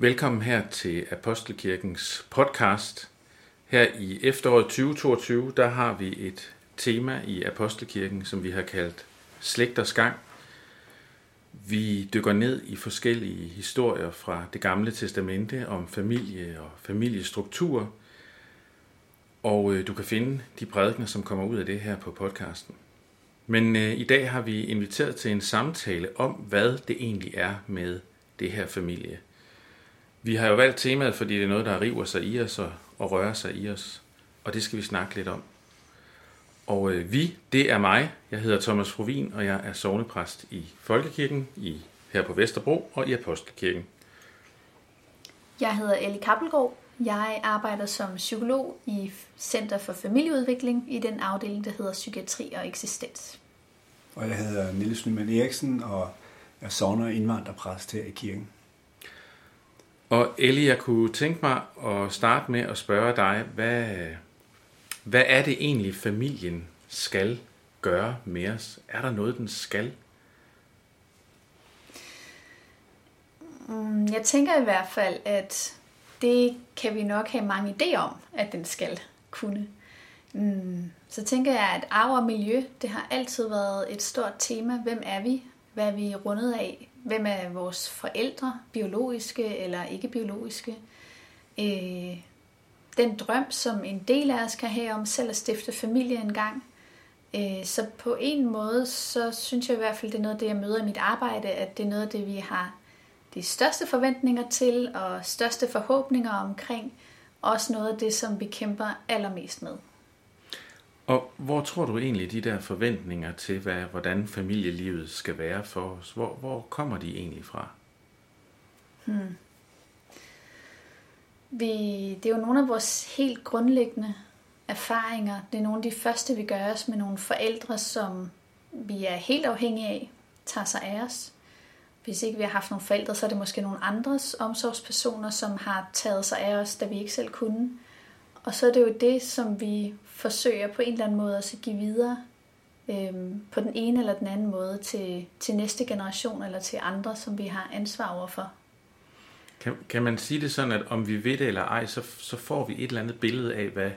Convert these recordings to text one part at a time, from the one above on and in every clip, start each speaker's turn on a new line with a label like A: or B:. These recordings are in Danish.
A: Velkommen her til Apostelkirkens podcast. Her i efteråret 2022, der har vi et tema i Apostelkirken, som vi har kaldt Slægters gang. Vi dykker ned i forskellige historier fra det gamle testamente om familie og familiestruktur, og øh, du kan finde de prædikener, som kommer ud af det her på podcasten. Men øh, i dag har vi inviteret til en samtale om, hvad det egentlig er med det her familie. Vi har jo valgt temaet, fordi det er noget, der river sig i os og, og rører sig i os. Og det skal vi snakke lidt om. Og øh, vi, det er mig. Jeg hedder Thomas Frovin, og jeg er sovnepræst i Folkekirken i, her på Vesterbro og i Apostelkirken.
B: Jeg hedder Ellie Kappelgaard. Jeg arbejder som psykolog i Center for Familieudvikling i den afdeling, der hedder Psykiatri og Eksistens.
C: Og jeg hedder Niels Nyman Eriksen, og jeg er sovner og indvandrerpræst her i kirken.
A: Og Ellie, jeg kunne tænke mig at starte med at spørge dig, hvad, hvad er det egentlig, familien skal gøre med os? Er der noget, den skal?
B: Mm, jeg tænker i hvert fald, at det kan vi nok have mange idéer om, at den skal kunne. Mm, så tænker jeg, at arv og miljø, det har altid været et stort tema. Hvem er vi? Hvad er vi rundet af? Hvem er vores forældre? Biologiske eller ikke biologiske? Øh, den drøm, som en del af os kan have om selv at stifte familie engang. Øh, så på en måde, så synes jeg i hvert fald, det er noget af det, jeg møder i mit arbejde, at det er noget af det, vi har de største forventninger til og største forhåbninger omkring. Også noget af det, som vi kæmper allermest med.
A: Og hvor tror du egentlig de der forventninger til, hvad, hvordan familielivet skal være for os, hvor, hvor kommer de egentlig fra?
B: Hmm. Vi, det er jo nogle af vores helt grundlæggende erfaringer. Det er nogle af de første, vi gør os med nogle forældre, som vi er helt afhængige af, tager sig af os. Hvis ikke vi har haft nogle forældre, så er det måske nogle andres omsorgspersoner, som har taget sig af os, da vi ikke selv kunne. Og så er det jo det, som vi forsøger på en eller anden måde at give videre øhm, på den ene eller den anden måde til, til næste generation eller til andre, som vi har ansvar over for.
A: Kan, kan man sige det sådan, at om vi ved det eller ej, så, så får vi et eller andet billede af, hvad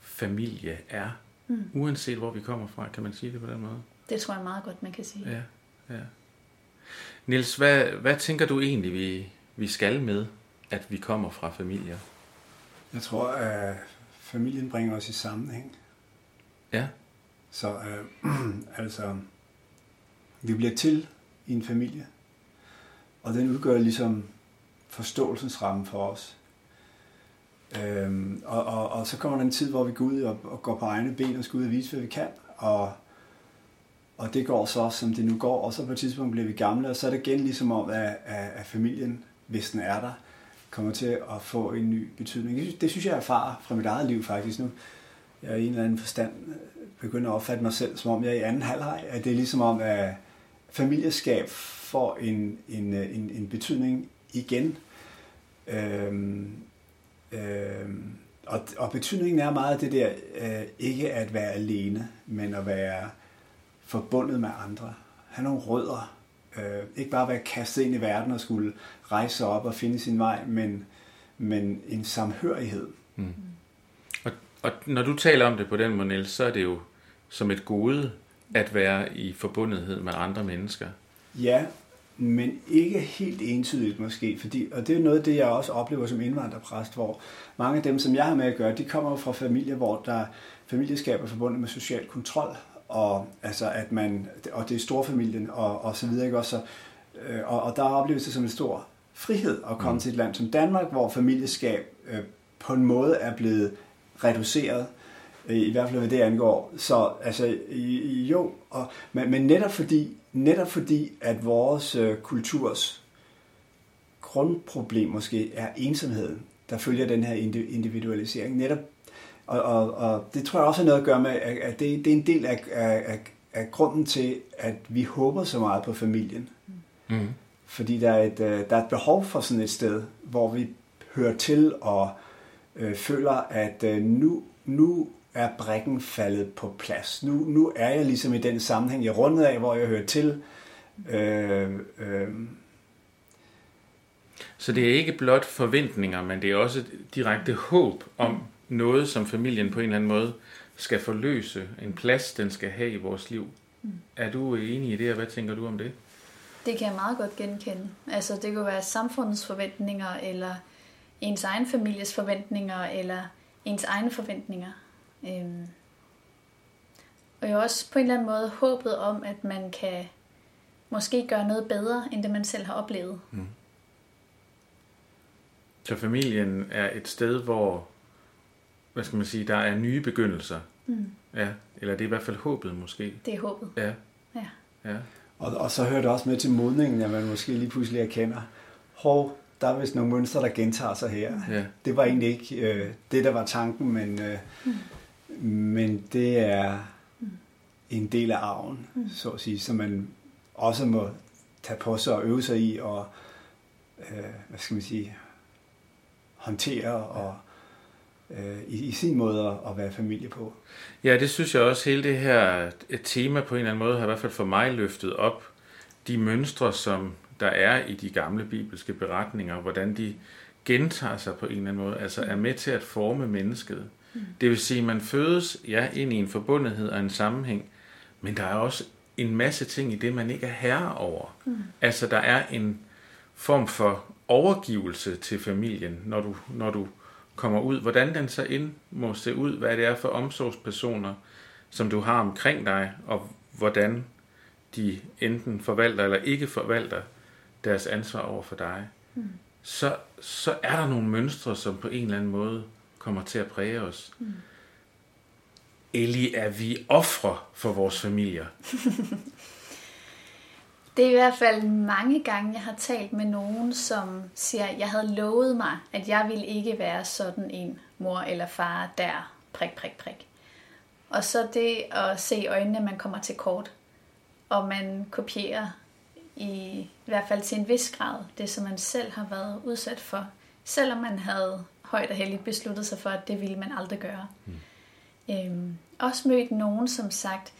A: familie er, mm. uanset hvor vi kommer fra? Kan man sige det på den måde?
B: Det tror jeg meget godt, man kan sige.
A: Ja, ja. Nils, hvad, hvad tænker du egentlig, vi, vi skal med, at vi kommer fra familier?
C: Jeg tror, at familien bringer os i sammenhæng.
A: Ja.
C: Så øh, altså, vi bliver til i en familie, og den udgør ligesom forståelsesrammen for os. Øhm, og, og, og så kommer der en tid, hvor vi går ud og, og går på egne ben og skal ud og vise, hvad vi kan. Og, og det går så, som det nu går. Og så på et tidspunkt bliver vi gamle, og så er det igen ligesom om, at, at, at familien, hvis den er der, kommer til at få en ny betydning. Det synes jeg er far fra mit eget liv faktisk nu. Jeg er i en eller anden forstand øh, begynder at opfatte mig selv, som om jeg er i anden halvleg. At det er ligesom om, at familieskab får en, en, øh, en, en betydning igen. Øhm, øhm, og, og betydningen er meget det der, øh, ikke at være alene, men at være forbundet med andre. Have nogle rødder. Øh, ikke bare være kastet ind i verden og skulle rejse sig op og finde sin vej, men, men en samhørighed. Mm.
A: Og, og når du taler om det på den måde, Niels, så er det jo som et gode at være i forbundethed med andre mennesker.
C: Ja, men ikke helt entydigt måske, fordi, og det er noget af det, jeg også oplever som indvandrerpræst, hvor mange af dem, som jeg har med at gøre, de kommer fra familier, hvor der familieskab er forbundet med social kontrol, og altså at man, og det er storfamilien og, og så videre, ikke også? Øh, og, og der opleves det som en stor frihed at komme mm. til et land som Danmark, hvor familieskab øh, på en måde er blevet reduceret, øh, i hvert fald hvad det angår. Så altså, jo, og, men, men netop fordi, netop fordi, at vores øh, kulturs grundproblem måske er ensomheden, der følger den her individualisering. Netop, og, og, og det tror jeg også har noget at gøre med, at det, det er en del af, af, af grunden til, at vi håber så meget på familien. Mm. Fordi der er, et, øh, der er et behov for sådan et sted, hvor vi hører til og øh, føler, at øh, nu, nu er brækken faldet på plads. Nu, nu er jeg ligesom i den sammenhæng, jeg rundet af, hvor jeg hører til. Øh, øh,
A: Så det er ikke blot forventninger, men det er også direkte håb om noget, som familien på en eller anden måde skal forløse, en plads, den skal have i vores liv. Mm. Er du enig i det, og hvad tænker du om det?
B: Det kan jeg meget godt genkende. Altså det kunne være samfundets forventninger, eller ens egen families forventninger, eller ens egne forventninger. Øhm. Og jo også på en eller anden måde håbet om, at man kan måske gøre noget bedre, end det man selv har oplevet. Mm.
A: Så familien er et sted, hvor hvad skal man sige, der er nye begyndelser. Mm. Ja, eller det er i hvert fald håbet måske.
B: Det er håbet.
A: Ja.
B: ja.
A: ja.
C: Og, og så hører det også med til modningen, at man måske lige pludselig erkender, hov, der er vist nogle mønstre, der gentager sig her. Ja. Det var egentlig ikke øh, det, der var tanken, men, øh, mm. men det er mm. en del af arven, mm. så at sige, som man også må tage på sig og øve sig i, og øh, hvad skal man sige, håndtere og øh, i, i sin måde at, at være familie på.
A: Ja, det synes jeg også, hele det her et tema på en eller anden måde har i hvert fald for mig løftet op. De mønstre, som der er i de gamle bibelske beretninger, hvordan de gentager sig på en eller anden måde, altså er med til at forme mennesket. Mm. Det vil sige, at man fødes ja, ind i en forbundethed og en sammenhæng, men der er også en masse ting i det, man ikke er herre over. Mm. Altså der er en form for overgivelse til familien, når du, når du kommer ud, hvordan den så ind må se ud, hvad det er for omsorgspersoner, som du har omkring dig, og hvordan de enten forvalter eller ikke forvalter deres ansvar over for dig, mm. så, så er der nogle mønstre, som på en eller anden måde kommer til at præge os. Mm. Eller er vi ofre for vores familier?
B: Det er i hvert fald mange gange, jeg har talt med nogen, som siger, at jeg havde lovet mig, at jeg ville ikke være sådan en mor eller far der, prik, prik, prik. Og så det at se i øjnene, at man kommer til kort, og man kopierer i, i hvert fald til en vis grad det, som man selv har været udsat for, selvom man havde højt og heldigt besluttet sig for, at det ville man aldrig gøre. Mm. Øhm, også mødt nogen, som sagt,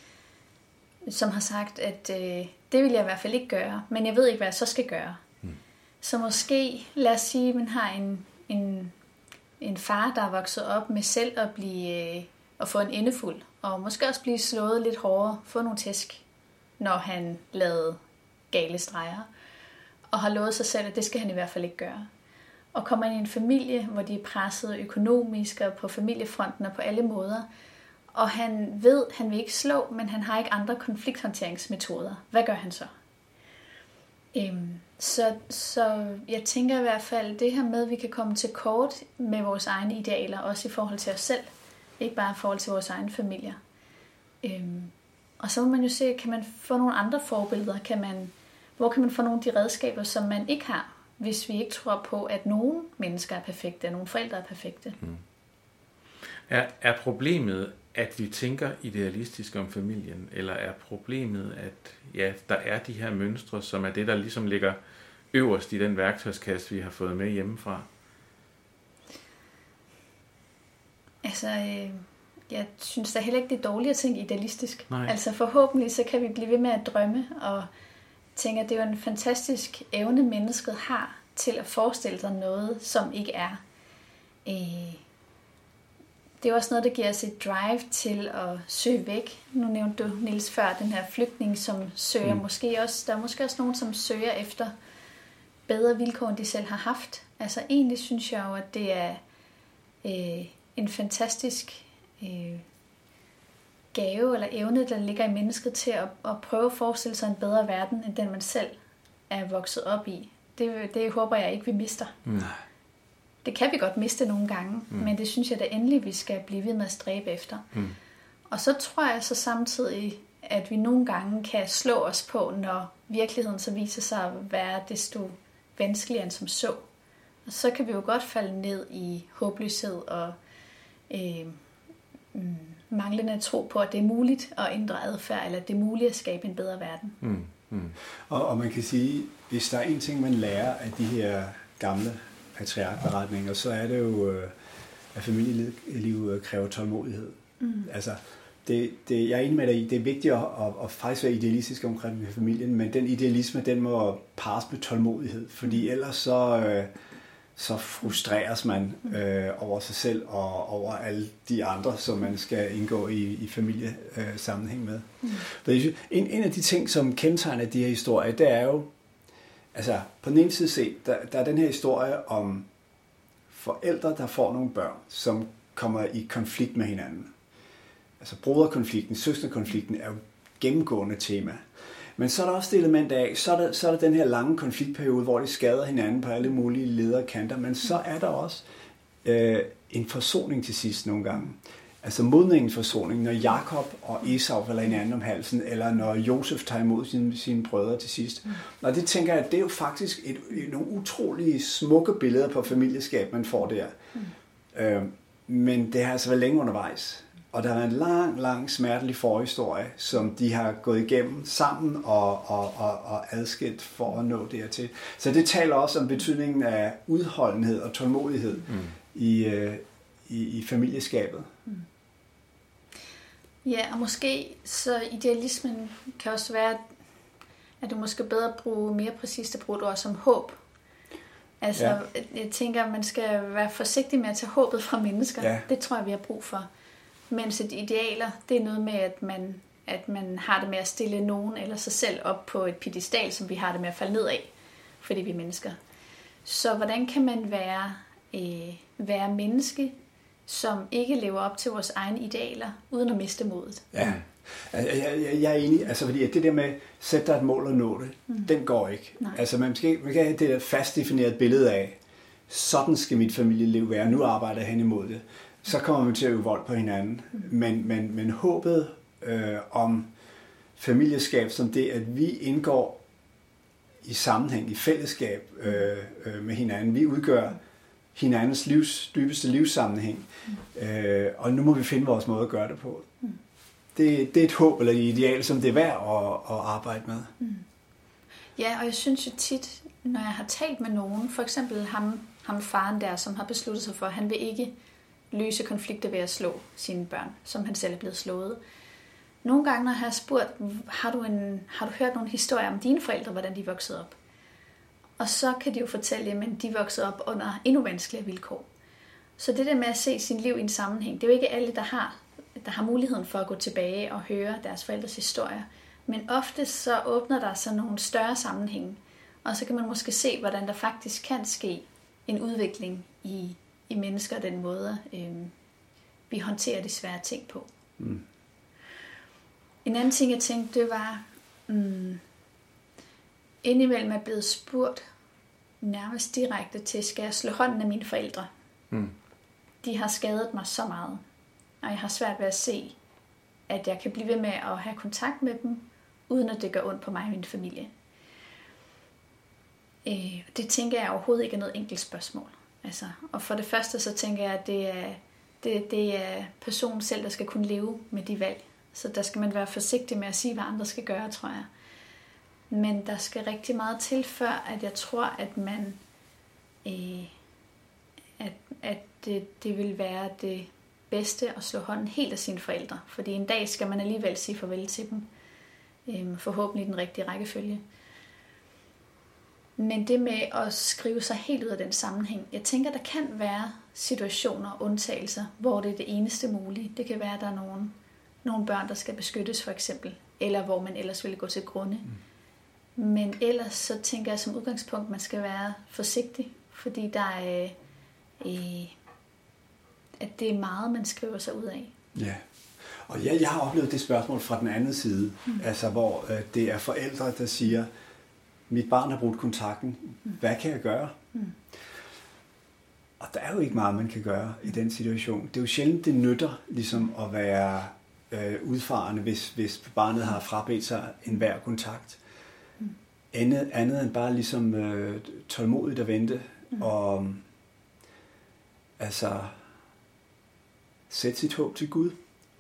B: som har sagt, at øh, det vil jeg i hvert fald ikke gøre, men jeg ved ikke, hvad jeg så skal gøre. Mm. Så måske, lad os sige, at man har en, en, en far, der er vokset op med selv at blive øh, at få en endefuld, og måske også blive slået lidt hårdere, få nogle tæsk, når han lavede gale streger, og har lovet sig selv, at det skal han i hvert fald ikke gøre. Og kommer ind i en familie, hvor de er presset økonomisk og på familiefronten og på alle måder, og han ved, han vil ikke slå, men han har ikke andre konflikthåndteringsmetoder. Hvad gør han så? Øhm, så, så jeg tænker i hvert fald, det her med, at vi kan komme til kort med vores egne idealer, også i forhold til os selv, ikke bare i forhold til vores egne familier. Øhm, og så må man jo se, kan man få nogle andre forbilleder? Kan man, hvor kan man få nogle af de redskaber, som man ikke har, hvis vi ikke tror på, at nogle mennesker er perfekte, at nogle forældre er perfekte? Mm.
A: Er, er problemet, at vi tænker idealistisk om familien, eller er problemet, at ja, der er de her mønstre, som er det, der ligesom ligger øverst i den værktøjskasse, vi har fået med hjemmefra?
B: Altså, øh, jeg synes da heller ikke, det er dårligt at tænke idealistisk.
A: Nej.
B: Altså forhåbentlig, så kan vi blive ved med at drømme, og tænke, at det er jo en fantastisk evne, mennesket har til at forestille sig noget, som ikke er. Øh, det er også noget, der giver os et drive til at søge væk. Nu nævnte du, Nils før, den her flygtning, som søger mm. måske også, der er måske også nogen, som søger efter bedre vilkår, end de selv har haft. Altså egentlig synes jeg jo, at det er øh, en fantastisk øh, gave eller evne, der ligger i mennesket til at, at prøve at forestille sig en bedre verden, end den man selv er vokset op i. Det, det håber jeg ikke, vi mister. Mm. Det kan vi godt miste nogle gange, mm. men det synes jeg da endelig, vi skal blive ved med at stræbe efter. Mm. Og så tror jeg så samtidig, at vi nogle gange kan slå os på, når virkeligheden så viser sig at være desto vanskeligere end som så. Og så kan vi jo godt falde ned i håbløshed og øh, mm, manglende tro på, at det er muligt at ændre adfærd, eller at det er muligt at skabe en bedre verden. Mm.
C: Mm. Og, og man kan sige, hvis der er en ting, man lærer af de her gamle patriarkberetninger, så er det jo, øh, at familieliv øh, kræver tålmodighed. Mm. Altså, det, det, jeg er enig med dig i, det er vigtigt at, at, at faktisk være idealistisk omkring familien, men den idealisme, den må pares med tålmodighed, fordi ellers så, øh, så frustreres man øh, over sig selv og over alle de andre, som man skal indgå i, i familiesammenhæng med. Mm. En, en af de ting, som kendetegner de her historier, det er jo, altså på den ene side set, der, der er den her historie om forældre, der får nogle børn, som kommer i konflikt med hinanden. Altså broderkonflikten, søsterkonflikten er jo gennemgående tema. Men så er der også det element af, så er der, så er der den her lange konfliktperiode, hvor de skader hinanden på alle mulige lederkanter, men så er der også øh, en forsoning til sidst nogle gange. Altså modningens forsoning, når Jakob og Esau falder hinanden om halsen, eller når Josef tager imod sine, sine brødre til sidst. Mm. Og det tænker jeg, det er jo faktisk et, et, nogle utrolige smukke billeder på familieskab, man får der. Mm. Øh, men det har altså været længe undervejs. Og der er en lang, lang smertelig forhistorie, som de har gået igennem sammen og, og, og, og adskilt for at nå dertil. Så det taler også om betydningen af udholdenhed og tålmodighed mm. i, øh, i, i familieskabet. Mm.
B: Ja, og måske så idealismen kan også være, at du måske bedre bruge mere præcist at bruge det ord som håb. Altså, ja. jeg tænker, at man skal være forsigtig med at tage håbet fra mennesker. Ja. Det tror jeg, vi har brug for. Mens et idealer, det er noget med, at man, at man har det med at stille nogen eller sig selv op på et pedestal, som vi har det med at falde ned af, fordi vi er mennesker. Så hvordan kan man være, øh, være menneske, som ikke lever op til vores egne idealer, uden at miste modet?
C: Ja, jeg, jeg, jeg er enig, altså fordi det der med sætte dig et mål og nå det, mm. den går ikke. Nej. Altså man skal, man kan have det der fast defineret billede af, sådan skal mit familieliv være, nu arbejder jeg hen imod det så kommer vi til at øve vold på hinanden. Men, men, men håbet øh, om familieskab som det, at vi indgår i sammenhæng, i fællesskab øh, øh, med hinanden. Vi udgør hinandens livs, dybeste livssammenhæng. Øh, og nu må vi finde vores måde at gøre det på. Det, det er et håb eller et ideal, som det er værd at, at arbejde med.
B: Ja, og jeg synes jo tit, når jeg har talt med nogen, for eksempel ham, ham faren der, som har besluttet sig for, at han vil ikke løse konflikter ved at slå sine børn, som han selv er blevet slået. Nogle gange, når jeg har spurgt, har du, en, har du hørt nogle historier om dine forældre, hvordan de voksede op? Og så kan de jo fortælle, at de voksede op under endnu vanskeligere vilkår. Så det der med at se sin liv i en sammenhæng, det er jo ikke alle, der har, der har muligheden for at gå tilbage og høre deres forældres historier. Men ofte så åbner der sig nogle større sammenhænge, og så kan man måske se, hvordan der faktisk kan ske en udvikling i i mennesker, den måde, øh, vi håndterer de svære ting på. Mm. En anden ting, jeg tænkte, det var, mm, indimellem er blevet spurgt nærmest direkte til, skal jeg slå hånden af mine forældre? Mm. De har skadet mig så meget, og jeg har svært ved at se, at jeg kan blive ved med at have kontakt med dem, uden at det gør ondt på mig og min familie. Øh, det tænker jeg overhovedet ikke er noget enkelt spørgsmål. Altså, og for det første så tænker jeg, at det er, det, det er personen selv, der skal kunne leve med de valg. Så der skal man være forsigtig med at sige, hvad andre skal gøre, tror jeg. Men der skal rigtig meget til, før at jeg tror, at man øh, at, at det, det vil være det bedste at slå hånden helt af sine forældre. Fordi en dag skal man alligevel sige farvel til dem. Øh, forhåbentlig i den rigtige rækkefølge. Men det med at skrive sig helt ud af den sammenhæng, jeg tænker, der kan være situationer og undtagelser, hvor det er det eneste mulige. Det kan være, at der er nogle, nogle børn, der skal beskyttes for eksempel, eller hvor man ellers ville gå til grunde. Mm. Men ellers så tænker jeg som udgangspunkt, man skal være forsigtig, fordi der er, øh, at det er meget, man skriver sig ud af.
C: Ja, og ja, jeg har oplevet det spørgsmål fra den anden side, mm. altså hvor øh, det er forældre, der siger, mit barn har brugt kontakten, hvad kan jeg gøre? Mm. Og der er jo ikke meget, man kan gøre i den situation. Det er jo sjældent, det nytter ligesom at være øh, udfarende, hvis, hvis barnet har frabedt sig enhver kontakt. Andet, andet end bare ligesom øh, tålmodigt at vente mm. og altså sætte sit håb til Gud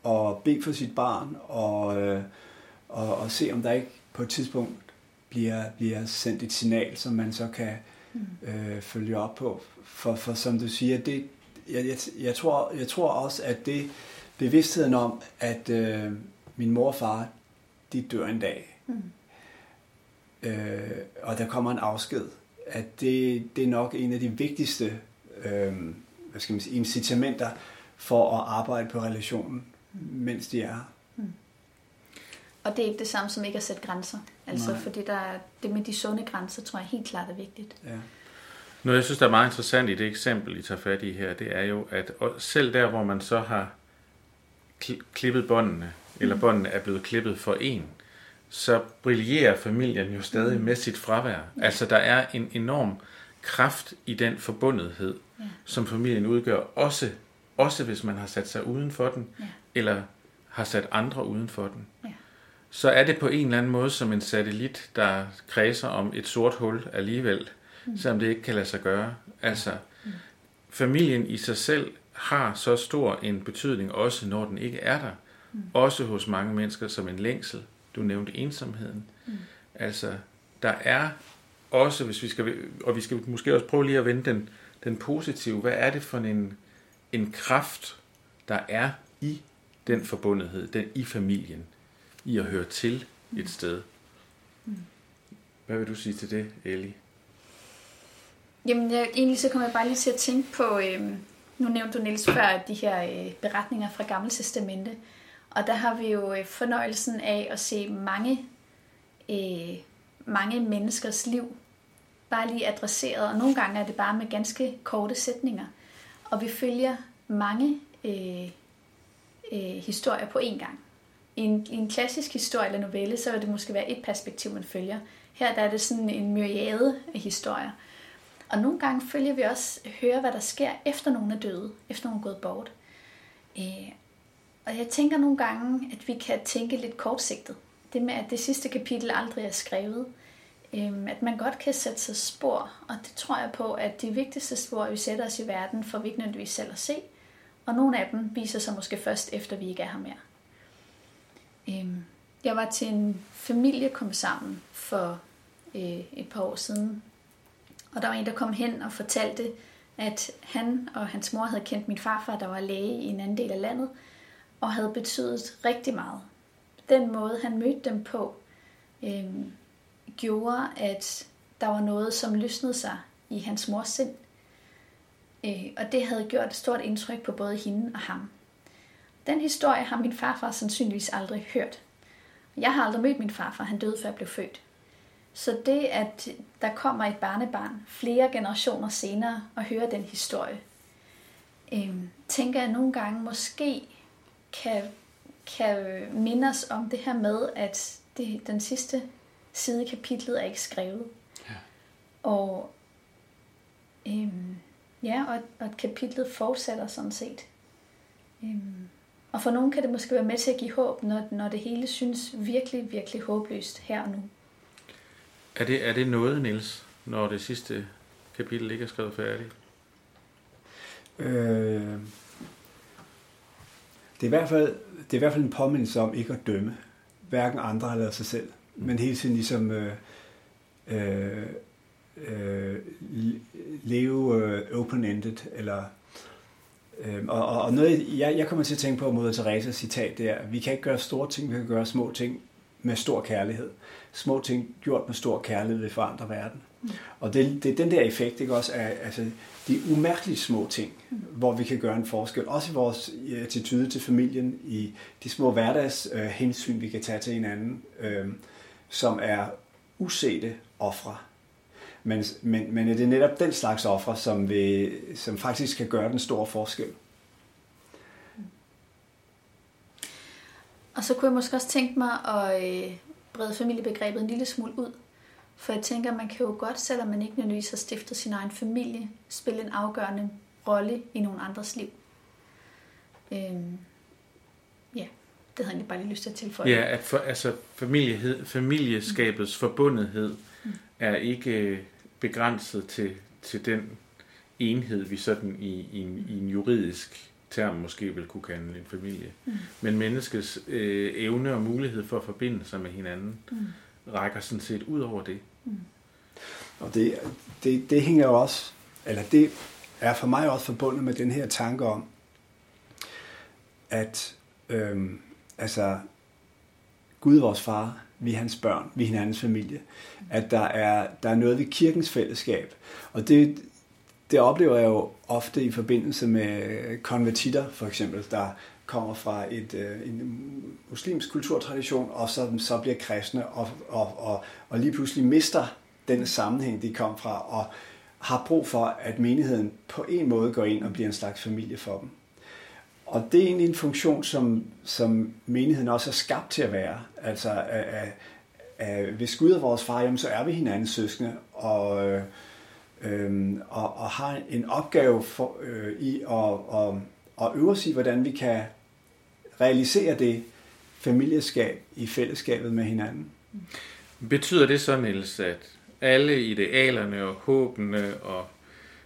C: og bede for sit barn og, øh, og, og se om der ikke på et tidspunkt bliver, bliver sendt et signal, som man så kan mm. øh, følge op på. For, for som du siger, det, jeg, jeg, jeg, tror, jeg tror også, at det bevidstheden om, at øh, min mor og far, de dør en dag. Mm. Øh, og der kommer en afsked. At det, det er nok en af de vigtigste øh, hvad skal man sige, incitamenter for at arbejde på relationen, mens de er her. Mm.
B: Og det er ikke det samme som ikke at sætte grænser. Altså, Nej. fordi der, det med de sunde grænser, tror jeg helt klart er vigtigt. Ja.
A: Noget, jeg synes, der er meget interessant i det eksempel, I tager fat i her, det er jo, at selv der, hvor man så har klippet båndene, eller mm. båndene er blevet klippet for en, så brillerer familien jo stadig mm. med sit fravær. Ja. Altså, der er en enorm kraft i den forbundethed, ja. som familien udgør, også, også hvis man har sat sig uden for den, ja. eller har sat andre uden for den. Ja. Så er det på en eller anden måde som en satellit, der kredser om et sort hul alligevel, mm. selvom det ikke kan lade sig gøre. Altså, mm. familien i sig selv har så stor en betydning, også når den ikke er der. Mm. Også hos mange mennesker som en længsel. Du nævnte ensomheden. Mm. Altså, der er også, hvis vi skal, og vi skal måske også prøve lige at vende den, den positive, hvad er det for en, en kraft, der er i den forbundethed, den i familien, i at høre til et sted. Mm. Hvad vil du sige til det, Ellie?
B: Jamen, jeg, egentlig så kommer jeg bare lige til at tænke på, øh, nu nævnte du Niels før, de her øh, beretninger fra Gamle Testamente, og der har vi jo øh, fornøjelsen af at se mange, øh, mange menneskers liv bare lige adresseret, og nogle gange er det bare med ganske korte sætninger. Og vi følger mange øh, øh, historier på én gang. I en, I en klassisk historie eller novelle, så vil det måske være et perspektiv, man følger. Her der er det sådan en myriade af historier. Og nogle gange følger vi også høre, hvad der sker efter nogen er døde, efter nogen er gået bort. Øh, og jeg tænker nogle gange, at vi kan tænke lidt kortsigtet. Det med, at det sidste kapitel aldrig er skrevet. Øhm, at man godt kan sætte sig spor, og det tror jeg på, at de vigtigste spor, vi sætter os i verden, får vi ikke nødvendigvis selv at se. Og nogle af dem viser sig måske først efter, vi ikke er her mere. Øhm, jeg var til en familie kom sammen for øh, et par år siden, og der var en, der kom hen og fortalte, at han og hans mor havde kendt min farfar, der var læge i en anden del af landet, og havde betydet rigtig meget. Den måde, han mødte dem på, øh, gjorde, at der var noget, som løsnede sig i hans mors sind. Øh, og det havde gjort et stort indtryk på både hende og ham. Den historie har min farfar sandsynligvis aldrig hørt. Jeg har aldrig mødt min farfar, han døde før jeg blev født. Så det, at der kommer et barnebarn flere generationer senere og hører den historie, øh, tænker jeg nogle gange måske kan, kan minde os om det her med, at det, den sidste side i kapitlet er ikke skrevet. Ja. Og, øhm, ja, og, og kapitlet fortsætter sådan set. Øhm, og for nogen kan det måske være med til at give håb, når, når det hele synes virkelig, virkelig håbløst her og nu.
A: Er det, er det noget, Niels, når det sidste kapitel ikke er skrevet færdigt? Øh,
C: det, er i hvert fald, det er i hvert fald en påmindelse om ikke at dømme, hverken andre eller sig selv, men hele tiden ligesom øh, øh, øh, leve øh, open-ended, eller Øh, og, og, og noget, jeg, jeg kommer til at tænke på mod Theresas citat, det er, vi kan ikke gøre store ting, vi kan gøre små ting med stor kærlighed. Små ting gjort med stor kærlighed vil forandre verden. Og det, det er den der effekt, ikke også, af altså, de umærkeligt små ting, mm. hvor vi kan gøre en forskel. Også i vores attitude til familien, i de små hverdags øh, hensyn, vi kan tage til hinanden, øh, som er usete ofre. Men, men, men det er netop den slags ofre, som, vil, som faktisk kan gøre den store forskel.
B: Og så kunne jeg måske også tænke mig at øh, brede familiebegrebet en lille smule ud. For jeg tænker, man kan jo godt, selvom man ikke nødvendigvis har stiftet sin egen familie, spille en afgørende rolle i nogle andres liv. Øhm, ja, det havde jeg egentlig bare lige lyst til at tilføje.
A: Ja, at for, altså familiehed, familieskabets mm. forbundethed mm. er ikke begrænset til, til den enhed, vi sådan i, i, en, i en juridisk term måske vil kunne kalde en familie. Mm. Men menneskets øh, evne og mulighed for at forbinde sig med hinanden mm. rækker sådan set ud over det. Mm.
C: Og det, det, det hænger jo også, eller det er for mig også forbundet med den her tanke om, at øhm, altså, Gud er vores far, vi er hans børn, vi er hinandens familie. At der er, der er noget ved kirkens fællesskab. Og det, det oplever jeg jo ofte i forbindelse med konvertitter, for eksempel, der kommer fra et, øh, en muslimsk kulturtradition, og så, så bliver kristne, og, og, og, og lige pludselig mister den sammenhæng, de kom fra, og har brug for, at menigheden på en måde går ind og bliver en slags familie for dem. Og det er egentlig en funktion, som, som menigheden også er skabt til at være. Altså, at, at, at hvis Gud er vores far, jamen, så er vi hinandens søskende, og, øh, og, og har en opgave for, øh, i at, at, at øve os i, hvordan vi kan realisere det familieskab i fællesskabet med hinanden.
A: Betyder det så, Niels, at alle idealerne og håbene og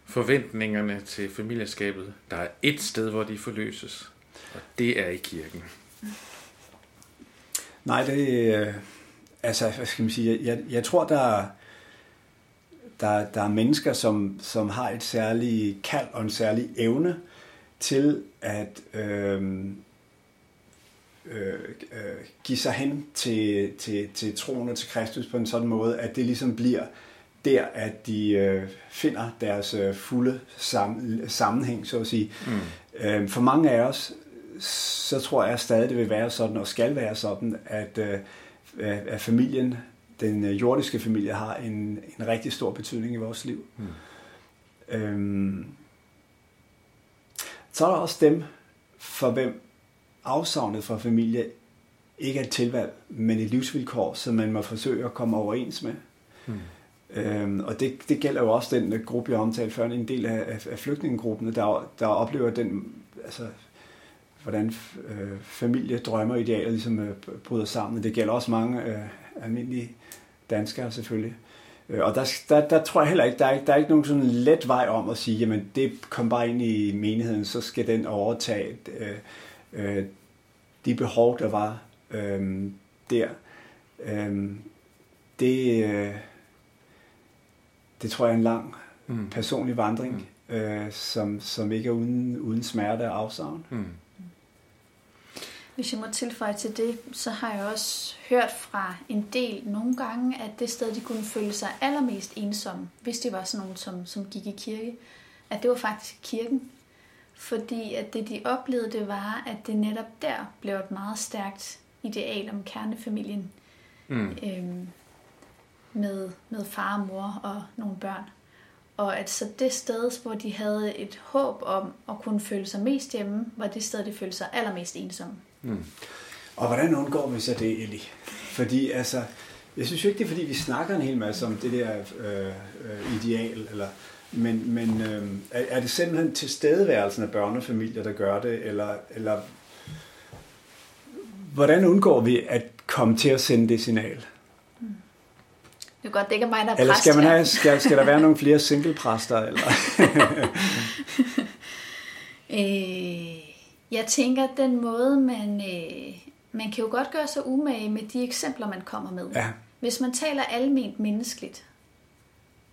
A: forventningerne til familieskabet, der er et sted, hvor de forløses, og det er i kirken?
C: Nej, det er, altså, hvad skal man sige, jeg, jeg tror, der er, der, der er mennesker, som, som har et særligt kald og en særlig evne til at øh, øh, øh, give sig hen til, til, til troen og til Kristus på en sådan måde, at det ligesom bliver der, at de øh, finder deres øh, fulde sam, sammenhæng, så at sige. Mm. Øh, for mange af os, så tror jeg stadig, det vil være sådan, og skal være sådan, at, øh, at familien, den øh, jordiske familie, har en, en rigtig stor betydning i vores liv. Mm. Øhm, så er der også dem, for hvem afsavnet fra familie ikke er et tilvalg, men et livsvilkår, som man må forsøge at komme overens med. Hmm. Øhm, og det, det gælder jo også den gruppe, jeg omtalte før, en del af, af, flygtningegrupperne, der, der oplever den, altså, hvordan øh, familie, drømmer og idealer ligesom øh, bryder sammen. Det gælder også mange øh, almindelige danskere selvfølgelig. Øh, og der, der, der tror jeg heller ikke, der er, ikke, der er ikke nogen sådan let vej om at sige, jamen det kom bare ind i menigheden, så skal den overtage øh, øh, de behov, der var øh, der. Øh, det, øh, det tror jeg er en lang mm. personlig vandring, mm. øh, som, som ikke er uden, uden smerte og afsavn. Mm.
B: Hvis jeg må tilføje til det, så har jeg også hørt fra en del nogle gange, at det sted, de kunne føle sig allermest ensomme, hvis de var sådan nogen, som, som gik i kirke, at det var faktisk kirken. Fordi at det, de oplevede, det var, at det netop der blev et meget stærkt ideal om kernefamilien. Mm. Øhm, med, med far og mor og nogle børn. Og at så det sted, hvor de havde et håb om at kunne føle sig mest hjemme, var det sted, de følte sig allermest ensomme. Mm.
C: Og hvordan undgår vi så det, Eli? Fordi altså, jeg synes jo ikke, det er fordi, vi snakker en hel masse om det der øh, øh, ideal, eller men, men øh, er, er det simpelthen tilstedeværelsen af børnefamilier, der gør det, eller, eller hvordan undgår vi at komme til at sende det signal?
B: Mm. Det er godt, det ikke er mig, der er
C: Eller skal, man have, skal, skal der være nogle flere singlepræster? Eller?
B: øh, jeg tænker, at den måde, man, øh, man kan jo godt gøre sig umage med de eksempler, man kommer med. Ja. Hvis man taler alment menneskeligt,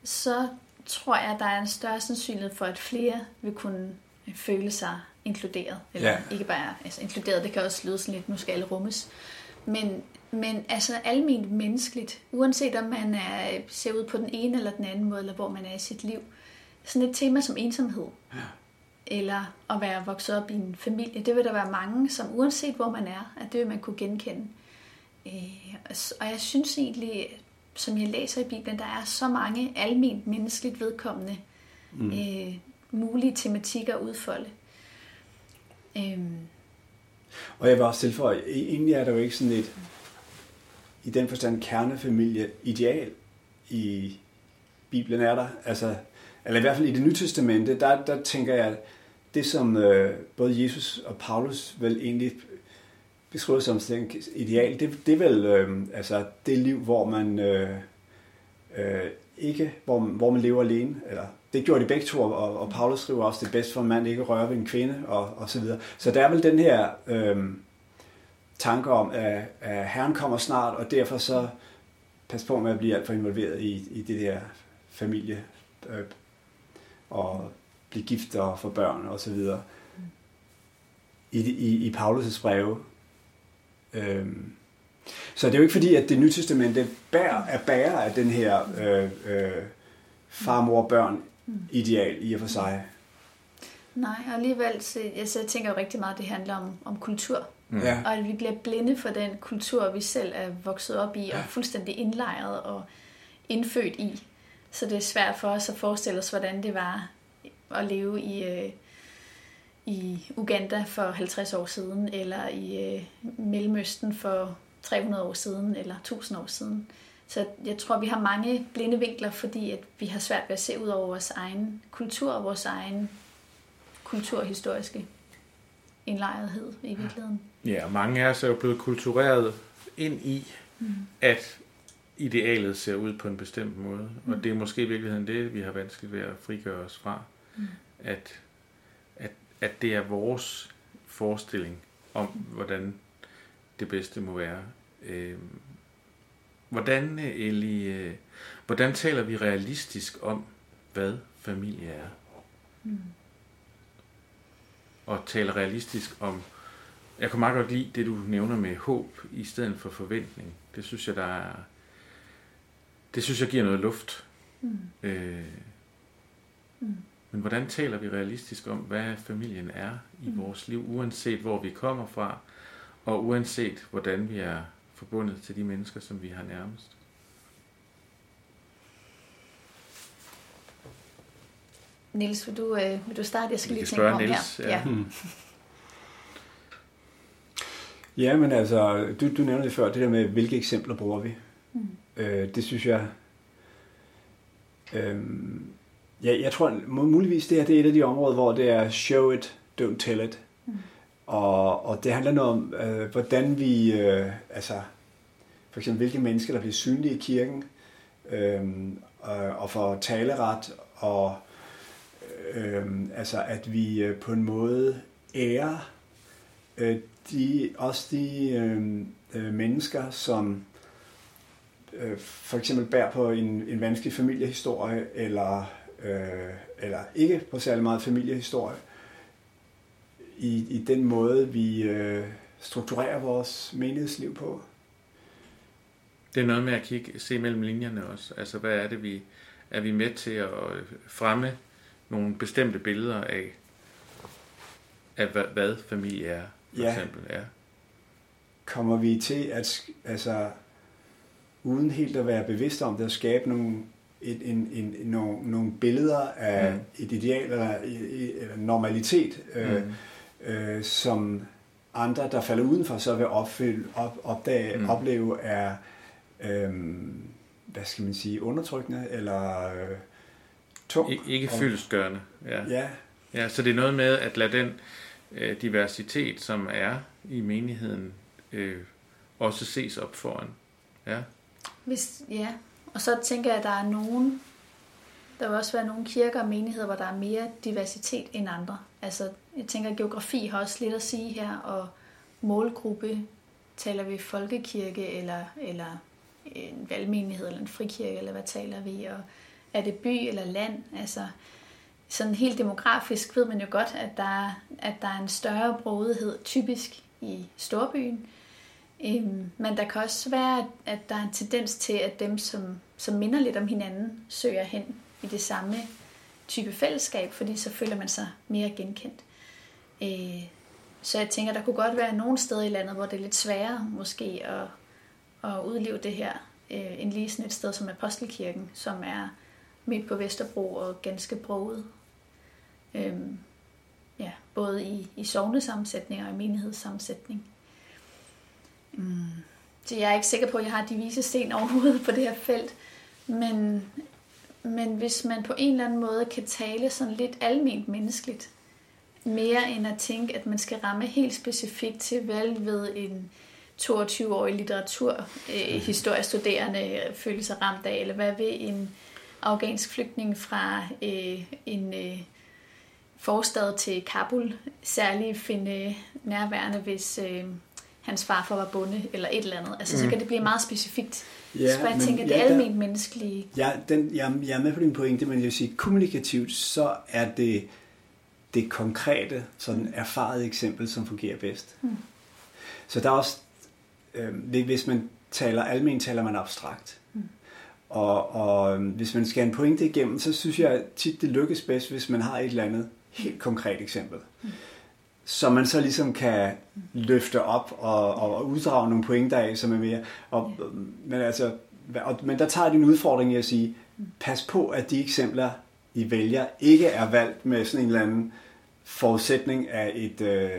B: så tror jeg, at der er en større sandsynlighed for, at flere vil kunne føle sig inkluderet. Eller ja. ikke bare altså, inkluderet, det kan også lyde sådan lidt, nu skal alle rummes. Men, men altså almindeligt menneskeligt, uanset om man er, ser ud på den ene eller den anden måde, eller hvor man er i sit liv. Sådan et tema som ensomhed, ja. Eller at være vokset op i en familie, det vil der være mange, som uanset hvor man er, at det vil man kunne genkende. Øh, og jeg synes egentlig, som jeg læser i Bibelen, der er så mange almindeligt menneskeligt vedkommende mm. øh, mulige tematikker at udfolde. Øhm.
C: Og jeg vil også tilføje, e- egentlig er der jo ikke sådan et, i den forstand kernefamilie ideal i Bibelen er der. Altså, eller i hvert fald i det nye testamente, der, der tænker jeg, det som øh, både Jesus og Paulus vel egentlig beskriver som sådan ideal, det, det er vel øh, altså det liv, hvor man øh, øh, ikke, hvor, hvor man lever alene, eller det gjorde de begge to, og, og Paulus skriver også, det er bedst for en mand ikke røre ved en kvinde, og, og så videre. Så der er vel den her øh, tanke om, at, at Herren kommer snart, og derfor så pas på med at blive alt for involveret i, i det der familie, øh, og blive gift og få børn og så videre i, i, i Paulus' breve. Øhm, så det er jo ikke fordi, at det nye testamente bærer, er bærer af den her øh, øh, far, mor, børn ideal i og for sig.
B: Nej, og alligevel, så, jeg, så jeg tænker jo rigtig meget, at det handler om, om kultur.
C: Mm. Ja.
B: Og at vi bliver blinde for den kultur, vi selv er vokset op i, og fuldstændig indlejret og indfødt i. Så det er svært for os at forestille os, hvordan det var at leve i, øh, i Uganda for 50 år siden, eller i øh, Mellemøsten for 300 år siden, eller 1000 år siden. Så jeg tror, vi har mange blinde vinkler, fordi at vi har svært ved at se ud over vores egen kultur og vores egen kulturhistoriske indlejrethed i virkeligheden.
A: Ja, og mange af os er jo blevet kultureret ind i, mm. at idealet ser ud på en bestemt måde. Mm. Og det er måske i virkeligheden det, vi har vanskeligt ved at frigøre os fra. Mm. At, at, at det er vores forestilling om, hvordan det bedste må være. Øh, hvordan, øh, Eli, øh, hvordan taler vi realistisk om, hvad familie er? Mm. Og taler realistisk om jeg kan meget godt lide det, du nævner med håb i stedet for forventning. Det synes jeg, der er... Det synes jeg giver noget luft. Mm. Øh, mm. Men hvordan taler vi realistisk om, hvad familien er i mm. vores liv, uanset hvor vi kommer fra, og uanset hvordan vi er forbundet til de mennesker, som vi har nærmest?
B: Niels, vil du, øh, vil du starte? Jeg skal
A: Vi
B: lige tænke om
A: Niels,
B: her.
A: ja.
C: Mm. Ja, men altså, du, du nævnte det før, det der med, hvilke eksempler bruger vi. Mm. Øh, det synes jeg... Øh, ja, jeg tror muligvis, det her det er et af de områder, hvor det er show it, don't tell it. Mm. Og, og det handler noget om, øh, hvordan vi... Øh, altså, for eksempel, hvilke mennesker, der bliver synlige i kirken, øh, og, og får taleret, og øh, altså, at vi øh, på en måde ærer øh, de, også de øh, øh, mennesker, som øh, for eksempel bærer på en, en vanskelig familiehistorie, eller, øh, eller ikke på særlig meget familiehistorie, i, i den måde, vi øh, strukturerer vores menighedsliv på.
A: Det er noget med at kigge, se mellem linjerne også. Altså, hvad er det, vi er vi med til at fremme nogle bestemte billeder af, af hvad, hvad familie er, for
C: Ja.
A: eksempel. Ja.
C: Kommer vi til at, altså, uden helt at være bevidst om det, at skabe nogle, et, en, en, nogle, nogle billeder af
A: Mm.
C: et ideal eller, eller normalitet, øh,
A: Mm.
C: øh, som andre, der falder udenfor, så vil opfylde, op, opdage,
A: Mm.
C: opleve er, øh, hvad skal man sige, undertrykkende eller øh, tung.
A: I- Ikke fyldestgørende. Ja.
C: Ja,
A: ja, så det er noget med at lade den øh, diversitet, som er i menigheden, øh, også ses op foran. Ja.
B: Hvis, ja, og så tænker jeg, at der er nogen, der vil også være nogle kirker og menigheder, hvor der er mere diversitet end andre. Altså, jeg tænker, at geografi har også lidt at sige her, og målgruppe, taler vi folkekirke, eller, eller en valgmenighed, eller en frikirke, eller hvad taler vi, og er det by eller land? Altså, sådan helt demografisk ved man jo godt, at der, at der er en større brodighed typisk i storbyen, Øhm, men der kan også være, at der er en tendens til, at dem, som, som minder lidt om hinanden, søger hen i det samme type fællesskab, fordi så føler man sig mere genkendt. Øh, så jeg tænker, der kunne godt være nogle steder i landet, hvor det er lidt sværere måske at, at udleve det her, øh, end lige sådan et sted som Apostelkirken, som er midt på Vesterbro og ganske broget. Øhm, ja, både i, i sovnesammensætning og i menighedssammensætning. Mm. Så jeg er ikke sikker på, at jeg har de vise sten overhovedet på det her felt. Men, men hvis man på en eller anden måde kan tale sådan lidt alment menneskeligt, mere end at tænke, at man skal ramme helt specifikt til, hvad ved en 22-årig litteratur, øh, historiestuderende føler sig ramt af, eller hvad vil en afghansk flygtning fra øh, en øh, forstad til Kabul særligt finde nærværende, hvis øh, hans farfar var bonde, eller et eller andet. Altså, mm. så kan det blive meget specifikt.
C: Ja,
B: så jeg
C: men
B: tænker, det er alment menneskelige.
C: Ja, den, jeg, jeg er med på din pointe, men jeg vil sige, kommunikativt, så er det det konkrete, sådan erfarede eksempel, som fungerer bedst. Mm. Så der er også, øh, hvis man taler almen, taler man abstrakt. Mm. Og, og øhm, hvis man skal en pointe igennem, så synes jeg tit, det lykkes bedst, hvis man har et eller andet helt konkret eksempel. Mm. Så man så ligesom kan løfte op og, og uddrage nogle pointer af, som er mere. Og, men, altså, og, men der tager det en udfordring i at sige, pas på, at de eksempler, I vælger, ikke er valgt med sådan en eller anden forudsætning af et øh,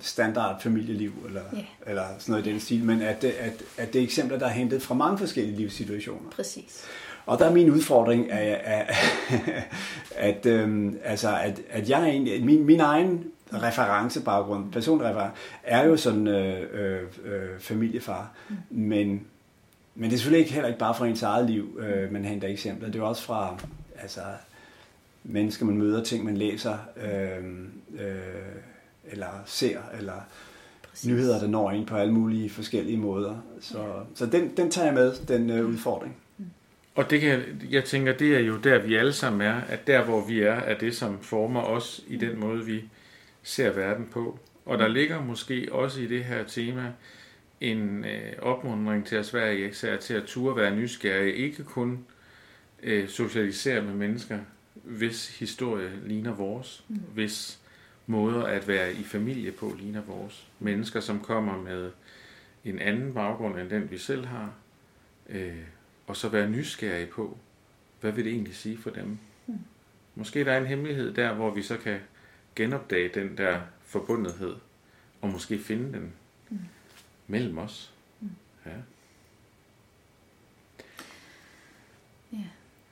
C: standard familieliv, eller, yeah. eller sådan noget i den stil, men at det, at, at det er eksempler, der er hentet fra mange forskellige livssituationer.
B: Præcis.
C: Og der er min udfordring, at, at, at, øhm, altså, at, at jeg egentlig, min, min egen referencebaggrund, personreference, er jo sådan øh, øh, øh, familiefar, mm. men, men det er selvfølgelig ikke, heller ikke bare fra ens eget liv, øh, man henter eksempler. Det er også fra altså, mennesker, man møder, ting, man læser, øh, øh, eller ser, eller Præcis. nyheder, der når ind på alle mulige forskellige måder. Så, ja. så den, den tager jeg med, den øh, udfordring.
A: Og det kan, jeg tænker, det er jo der, vi alle sammen er, at der, hvor vi er, er det, som former os i den måde, vi ser verden på. Og der ligger måske også i det her tema en øh, opmuntring til at Sverige især til at turde være nysgerrige, ikke kun øh, socialisere med mennesker, hvis historie ligner vores, mm. hvis måder at være i familie på ligner vores. Mennesker, som kommer med en anden baggrund end den, vi selv har, øh, og så være nysgerrige på, hvad vil det egentlig sige for dem? Mm. Måske der er en hemmelighed der, hvor vi så kan genopdage den der forbundethed, og måske finde den mm. mellem os. Mm. Ja.
B: Ja.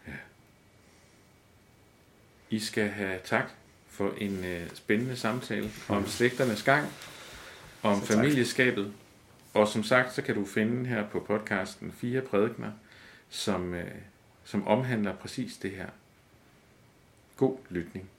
A: ja. I skal have tak for en uh, spændende samtale om slægternes gang, om så familieskabet, og som sagt, så kan du finde her på podcasten fire prædikner, som, uh, som omhandler præcis det her. God lytning.